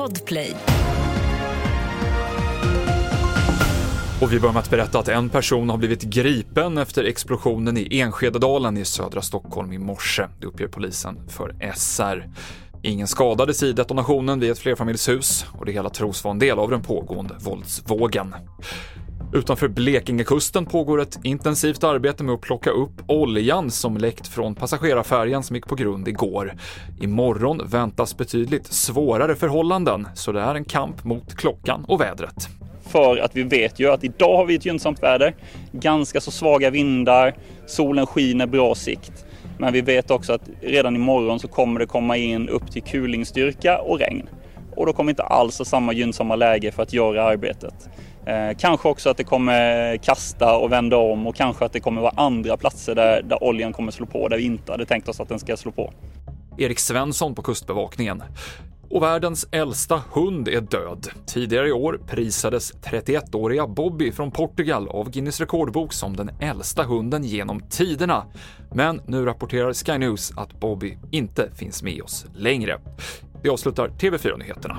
Podplay. Och vi börjar med att berätta att en person har blivit gripen efter explosionen i Enskededalen i södra Stockholm i morse. Det uppger polisen för SR. Ingen skadades i detonationen vid ett flerfamiljshus och det hela tros vara en del av den pågående våldsvågen. Utanför Blekingekusten pågår ett intensivt arbete med att plocka upp oljan som läckt från passagerarfärjan som gick på grund igår. Imorgon väntas betydligt svårare förhållanden, så det är en kamp mot klockan och vädret. För att vi vet ju att idag har vi ett gynnsamt väder, ganska så svaga vindar, solen skiner, bra sikt. Men vi vet också att redan imorgon så kommer det komma in upp till kulingstyrka och regn. Och då kommer inte alls ha samma gynnsamma läge för att göra arbetet. Eh, kanske också att det kommer kasta och vända om och kanske att det kommer vara andra platser där, där oljan kommer slå på där vi inte hade tänkt oss att den ska slå på. Erik Svensson på Kustbevakningen. Och världens äldsta hund är död. Tidigare i år prisades 31-åriga Bobby från Portugal av Guinness rekordbok som den äldsta hunden genom tiderna. Men nu rapporterar Sky News att Bobby inte finns med oss längre. Vi avslutar TV4-nyheterna.